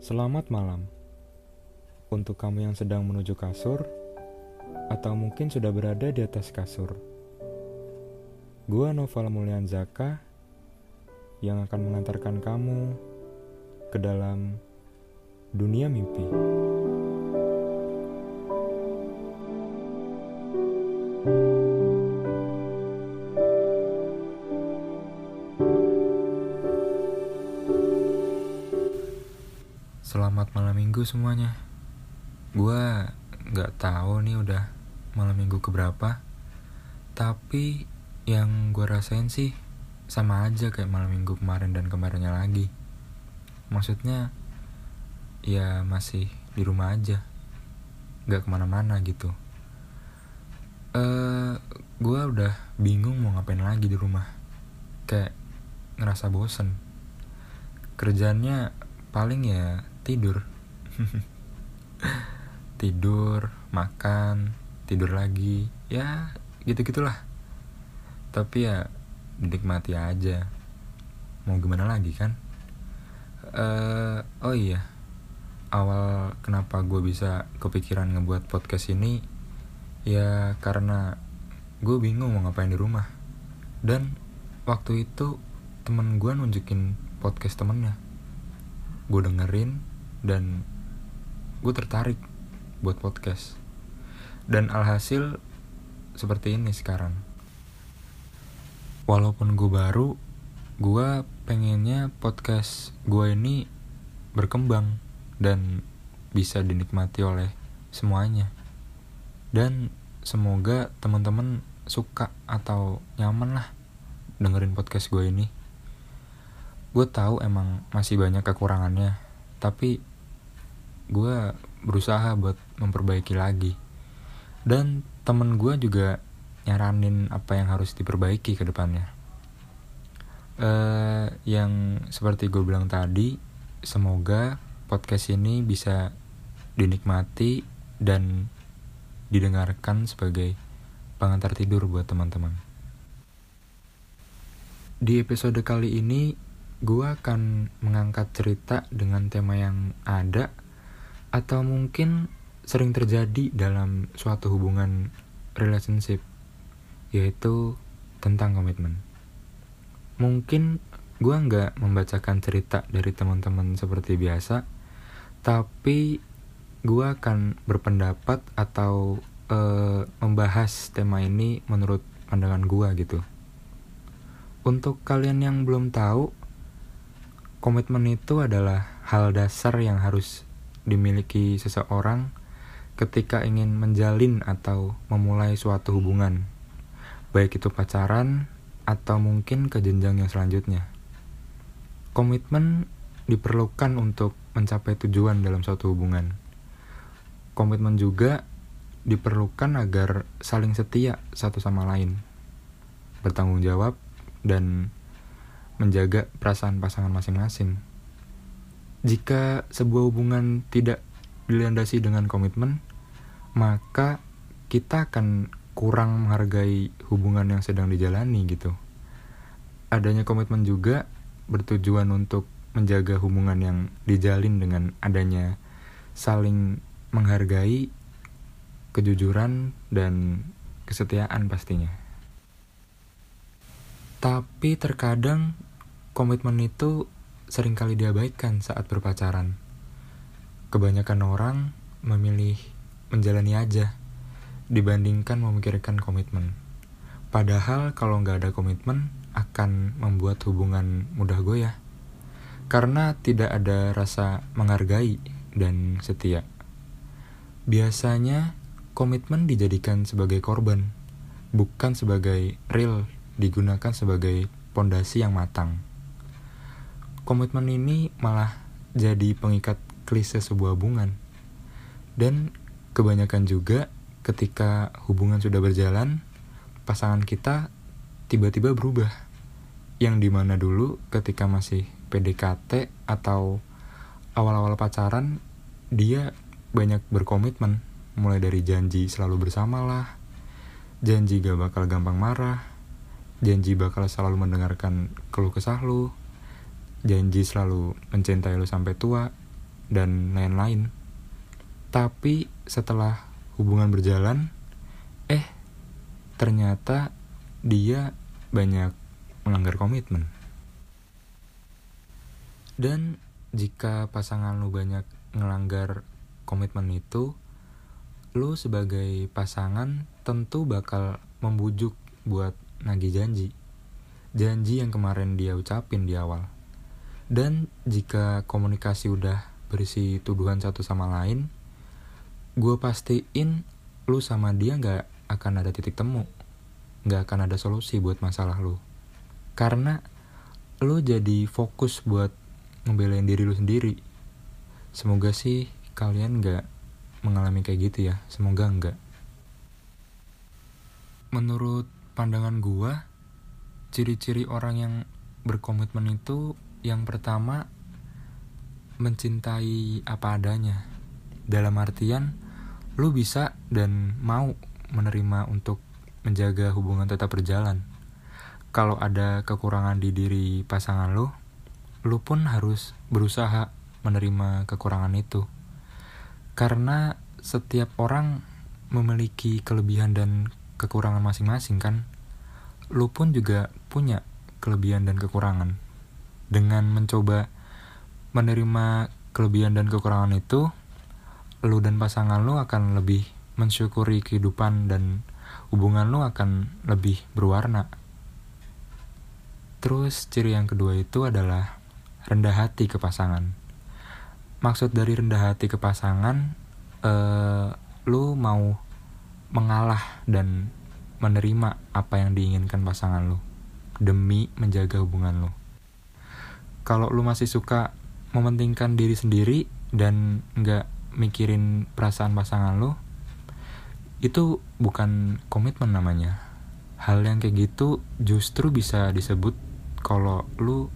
Selamat malam untuk kamu yang sedang menuju kasur, atau mungkin sudah berada di atas kasur. Gua Noval Mulyan Zaka yang akan mengantarkan kamu ke dalam dunia mimpi. Selamat malam minggu semuanya. Gua nggak tahu nih udah malam minggu keberapa. Tapi yang gue rasain sih sama aja kayak malam minggu kemarin dan kemarinnya lagi. Maksudnya ya masih di rumah aja, nggak ke mana-mana gitu. Eh, gue udah bingung mau ngapain lagi di rumah. Kayak ngerasa bosen. Kerjanya paling ya tidur. Tidur makan tidur lagi. Ya gitu gitulah tapi ya dinikmati aja. Mau gimana lagi kan? Uh, oh iya. Awal kenapa gue bisa kepikiran ngebuat podcast ini? Ya karena gue bingung mau ngapain di rumah. Dan waktu itu temen gue nunjukin podcast temennya. Gue dengerin dan gue tertarik buat podcast. Dan alhasil seperti ini sekarang. Walaupun gue baru gue pengennya podcast gue ini berkembang dan bisa dinikmati oleh semuanya. Dan semoga teman-teman suka atau nyaman lah dengerin podcast gue ini. Gue tahu emang masih banyak kekurangannya tapi gue berusaha buat memperbaiki lagi. Dan temen gue juga nyaranin apa yang harus diperbaiki ke depannya. Uh, yang seperti gue bilang tadi semoga podcast ini bisa dinikmati dan didengarkan sebagai pengantar tidur buat teman-teman. Di episode kali ini gue akan mengangkat cerita dengan tema yang ada atau mungkin sering terjadi dalam suatu hubungan relationship yaitu tentang komitmen. Mungkin gue nggak membacakan cerita dari teman-teman seperti biasa, tapi gue akan berpendapat atau uh, membahas tema ini menurut pandangan gue gitu. Untuk kalian yang belum tahu, Komitmen itu adalah hal dasar yang harus dimiliki seseorang ketika ingin menjalin atau memulai suatu hubungan, baik itu pacaran atau mungkin ke jenjang yang selanjutnya. Komitmen diperlukan untuk mencapai tujuan dalam suatu hubungan. Komitmen juga diperlukan agar saling setia satu sama lain, bertanggung jawab, dan menjaga perasaan pasangan masing-masing. Jika sebuah hubungan tidak dilandasi dengan komitmen, maka kita akan kurang menghargai hubungan yang sedang dijalani gitu. Adanya komitmen juga bertujuan untuk menjaga hubungan yang dijalin dengan adanya saling menghargai, kejujuran, dan kesetiaan pastinya. Tapi terkadang komitmen itu sering kali diabaikan saat berpacaran. Kebanyakan orang memilih menjalani aja dibandingkan memikirkan komitmen. Padahal kalau nggak ada komitmen akan membuat hubungan mudah goyah. Karena tidak ada rasa menghargai dan setia. Biasanya komitmen dijadikan sebagai korban, bukan sebagai real digunakan sebagai pondasi yang matang komitmen ini malah jadi pengikat klise sebuah hubungan. Dan kebanyakan juga ketika hubungan sudah berjalan, pasangan kita tiba-tiba berubah. Yang di mana dulu ketika masih PDKT atau awal-awal pacaran, dia banyak berkomitmen. Mulai dari janji selalu bersama lah, janji gak bakal gampang marah, janji bakal selalu mendengarkan keluh kesah lu, janji selalu mencintai lu sampai tua, dan lain-lain. Tapi setelah hubungan berjalan, eh ternyata dia banyak melanggar komitmen. Dan jika pasangan lu banyak ngelanggar komitmen itu, lu sebagai pasangan tentu bakal membujuk buat nagih janji. Janji yang kemarin dia ucapin di awal. Dan jika komunikasi udah berisi tuduhan satu sama lain, gue pastiin lu sama dia gak akan ada titik temu. Gak akan ada solusi buat masalah lu. Karena lu jadi fokus buat ngebelain diri lu sendiri. Semoga sih kalian gak mengalami kayak gitu ya. Semoga enggak. Menurut pandangan gua, ciri-ciri orang yang berkomitmen itu yang pertama mencintai apa adanya. Dalam artian lu bisa dan mau menerima untuk menjaga hubungan tetap berjalan. Kalau ada kekurangan di diri pasangan lu, lu pun harus berusaha menerima kekurangan itu karena setiap orang memiliki kelebihan dan kekurangan masing-masing kan lu pun juga punya kelebihan dan kekurangan dengan mencoba menerima kelebihan dan kekurangan itu lu dan pasangan lu akan lebih mensyukuri kehidupan dan hubungan lu akan lebih berwarna. Terus ciri yang kedua itu adalah rendah hati ke pasangan. Maksud dari rendah hati ke pasangan uh, lu mau mengalah dan menerima apa yang diinginkan pasangan lu demi menjaga hubungan lu kalau lu masih suka mementingkan diri sendiri dan nggak mikirin perasaan pasangan lu itu bukan komitmen namanya hal yang kayak gitu justru bisa disebut kalau lu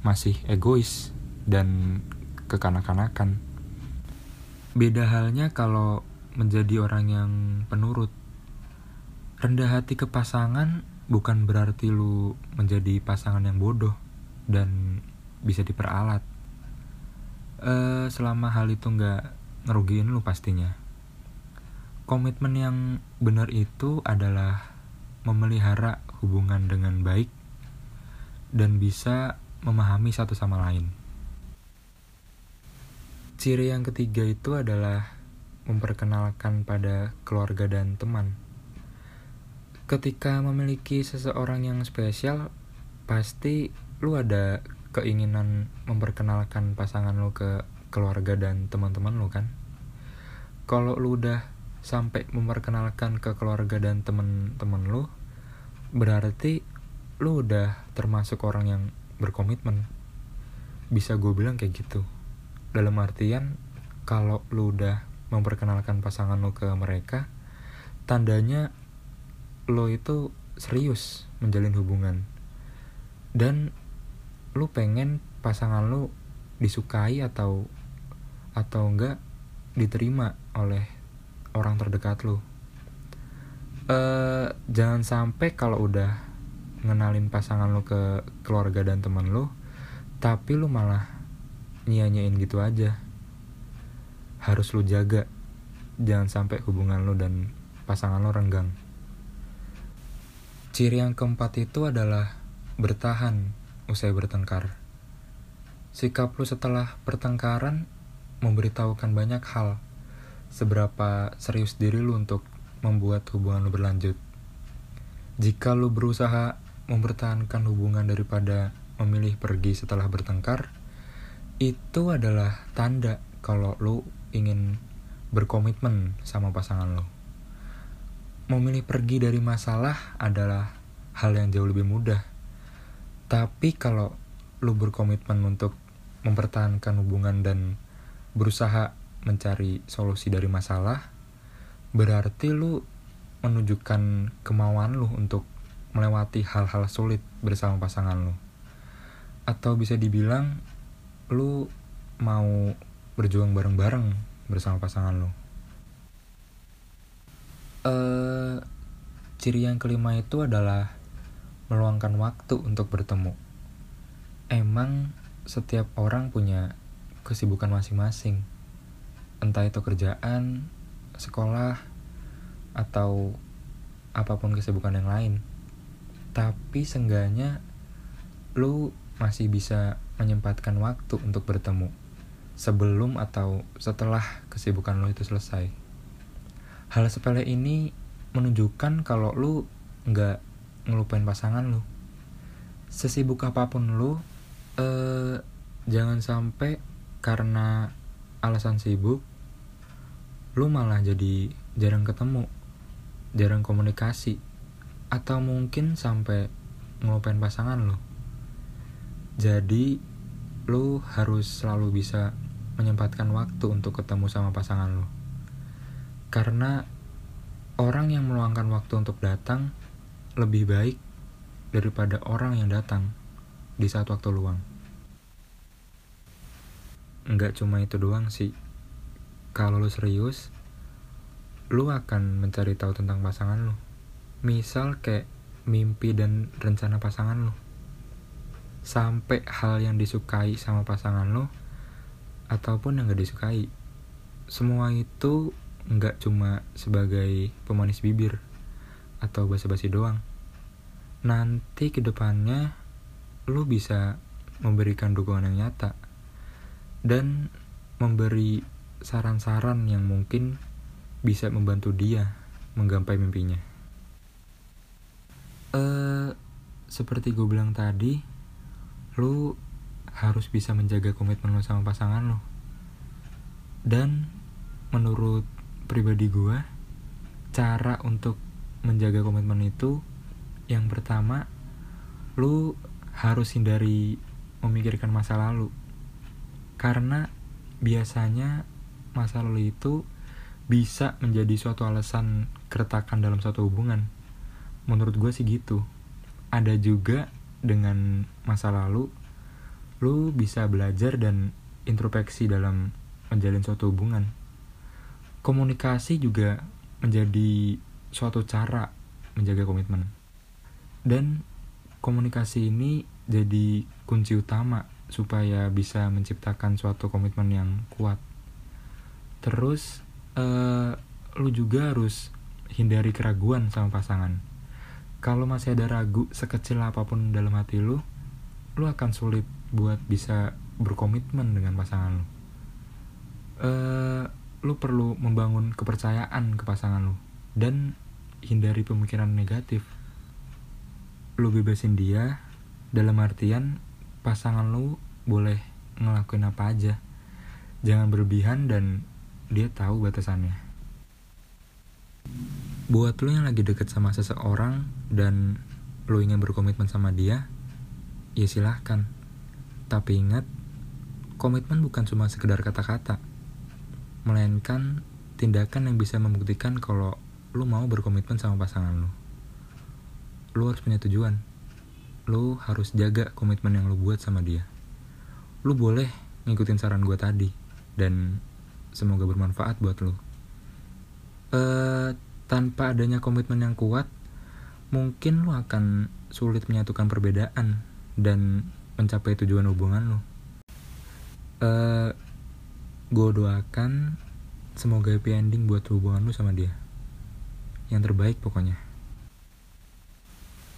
masih egois dan kekanak-kanakan. Beda halnya kalau menjadi orang yang penurut. Rendah hati ke pasangan bukan berarti lu menjadi pasangan yang bodoh dan bisa diperalat. Uh, selama hal itu nggak ngerugiin lu pastinya. Komitmen yang benar itu adalah memelihara hubungan dengan baik dan bisa memahami satu sama lain. Ciri yang ketiga itu adalah memperkenalkan pada keluarga dan teman. Ketika memiliki seseorang yang spesial, pasti lu ada keinginan memperkenalkan pasangan lu ke keluarga dan teman-teman lu kan? Kalau lu udah sampai memperkenalkan ke keluarga dan teman-teman lu, berarti lu udah termasuk orang yang berkomitmen. Bisa gue bilang kayak gitu dalam artian kalau lu udah memperkenalkan pasangan lu ke mereka tandanya lo itu serius menjalin hubungan dan lu pengen pasangan lu disukai atau atau enggak diterima oleh orang terdekat lu? Uh, jangan sampai kalau udah ngenalin pasangan lu ke keluarga dan teman lu tapi lu malah nyanyain gitu aja. Harus lu jaga. Jangan sampai hubungan lu dan pasangan lu renggang. Ciri yang keempat itu adalah bertahan usai bertengkar sikap lu setelah pertengkaran memberitahukan banyak hal seberapa serius diri lu untuk membuat hubungan lu berlanjut jika lu berusaha mempertahankan hubungan daripada memilih pergi setelah bertengkar, itu adalah tanda kalau lu ingin berkomitmen sama pasangan lo. Memilih pergi dari masalah adalah hal yang jauh lebih mudah. Tapi kalau lu berkomitmen untuk mempertahankan hubungan dan berusaha mencari solusi dari masalah, berarti lu menunjukkan kemauan lu untuk melewati hal-hal sulit bersama pasangan lu. Atau bisa dibilang lu mau berjuang bareng-bareng bersama pasangan lu. Uh, ciri yang kelima itu adalah meluangkan waktu untuk bertemu. Emang setiap orang punya kesibukan masing-masing. Entah itu kerjaan, sekolah, atau apa pun kesibukan yang lain. Tapi seenggaknya lu masih bisa menyempatkan waktu untuk bertemu sebelum atau setelah kesibukan lu itu selesai. Hal sepele ini menunjukkan kalau lu nggak ngelupain pasangan lu. Sesibuk apa pun lu, eh, jangan sampai karena alasan sibuk, lu malah jadi jarang ketemu, jarang komunikasi, atau mungkin sampai ngelupain pasangan lu. Jadi, lu harus selalu bisa menyempatkan waktu untuk ketemu sama pasangan lu. Karena orang yang meluangkan waktu untuk datang lebih baik daripada orang yang datang di saat waktu luang. Enggak cuma itu doang sih. Kalau lu serius, lu akan mencari tahu tentang pasangan lu. Misal kayak mimpi dan rencana pasangan lu. Sampai hal yang disukai sama pasangan lu ataupun yang gak disukai. Semua itu nggak cuma sebagai pemanis bibir atau basa-basi doang. Nanti ke depannya lu bisa memberikan dukungan yang nyata dan memberi saran-saran yang mungkin bisa membantu dia menggapai mimpinya. Eh, seperti gue bilang tadi, lu harus bisa menjaga komitmen lu sama pasangan lu. Dan menurut pribadi gue cara untuk menjaga komitmen itu yang pertama lu harus hindari memikirkan masa lalu. Karena biasanya masa lalu itu bisa menjadi suatu alasan keretakan dalam suatu hubungan. Menurut gue sih gitu. Ada juga dengan masa lalu lu bisa belajar dan introspeksi dalam menjalin suatu hubungan. Komunikasi juga menjadi suatu cara menjaga komitmen. Dan komunikasi ini jadi kunci utama supaya bisa menciptakan suatu komitmen yang kuat. Terus, uh, lu juga harus hindari keraguan sama pasangan. Kalau masih ada ragu sekecil apa pun dalam hati lu, lu akan sulit buat bisa berkomitmen dengan pasangan lu. Uh, lu perlu membangun kepercayaan ke pasangan lu dan hindari pemikiran negatif. Lu bebasin dia dalam artian pasangan lu boleh ngelakuin apa aja. Jangan berlebihan dan dia tahu batasannya. Buat lu yang lagi deket sama seseorang dan lu ingin berkomitmen sama dia, ya silahkan. Tapi ingat, komitmen bukan cuma sekedar kata-kata melainkan tindakan yang bisa membuktikan kalau lu mau berkomitmen sama pasangan lu. Lu harus punya tujuan. Lu harus jaga komitmen yang lu buat sama dia. Lu boleh ngikutin saran gue tadi dan semoga bermanfaat buat lu. Uh, tanpa adanya komitmen yang kuat, mungkin lu akan sulit menyatukan perbedaan dan mencapai tujuan hubungan lu. Uh, gue doakan semoga happy ending buat hubungan lu sama dia yang terbaik pokoknya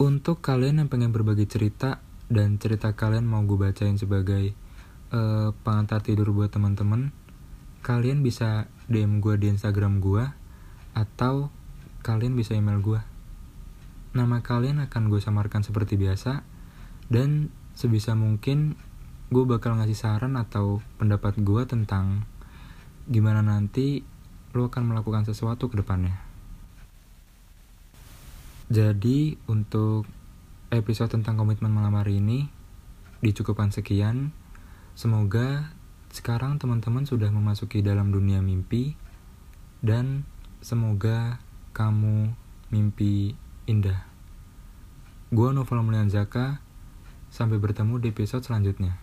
untuk kalian yang pengen berbagi cerita dan cerita kalian mau gue bacain sebagai uh, pengantar tidur buat teman-teman kalian bisa DM gue di Instagram gue atau kalian bisa email gue nama kalian akan gue samarkan seperti biasa dan sebisa mungkin gue bakal ngasih saran atau pendapat gue tentang gimana nanti lo akan melakukan sesuatu ke depannya. Jadi untuk episode tentang komitmen malam hari ini dicukupkan sekian. Semoga sekarang teman-teman sudah memasuki dalam dunia mimpi dan semoga kamu mimpi indah. Gua Novel Mulian Zaka, sampai bertemu di episode selanjutnya.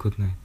Good night.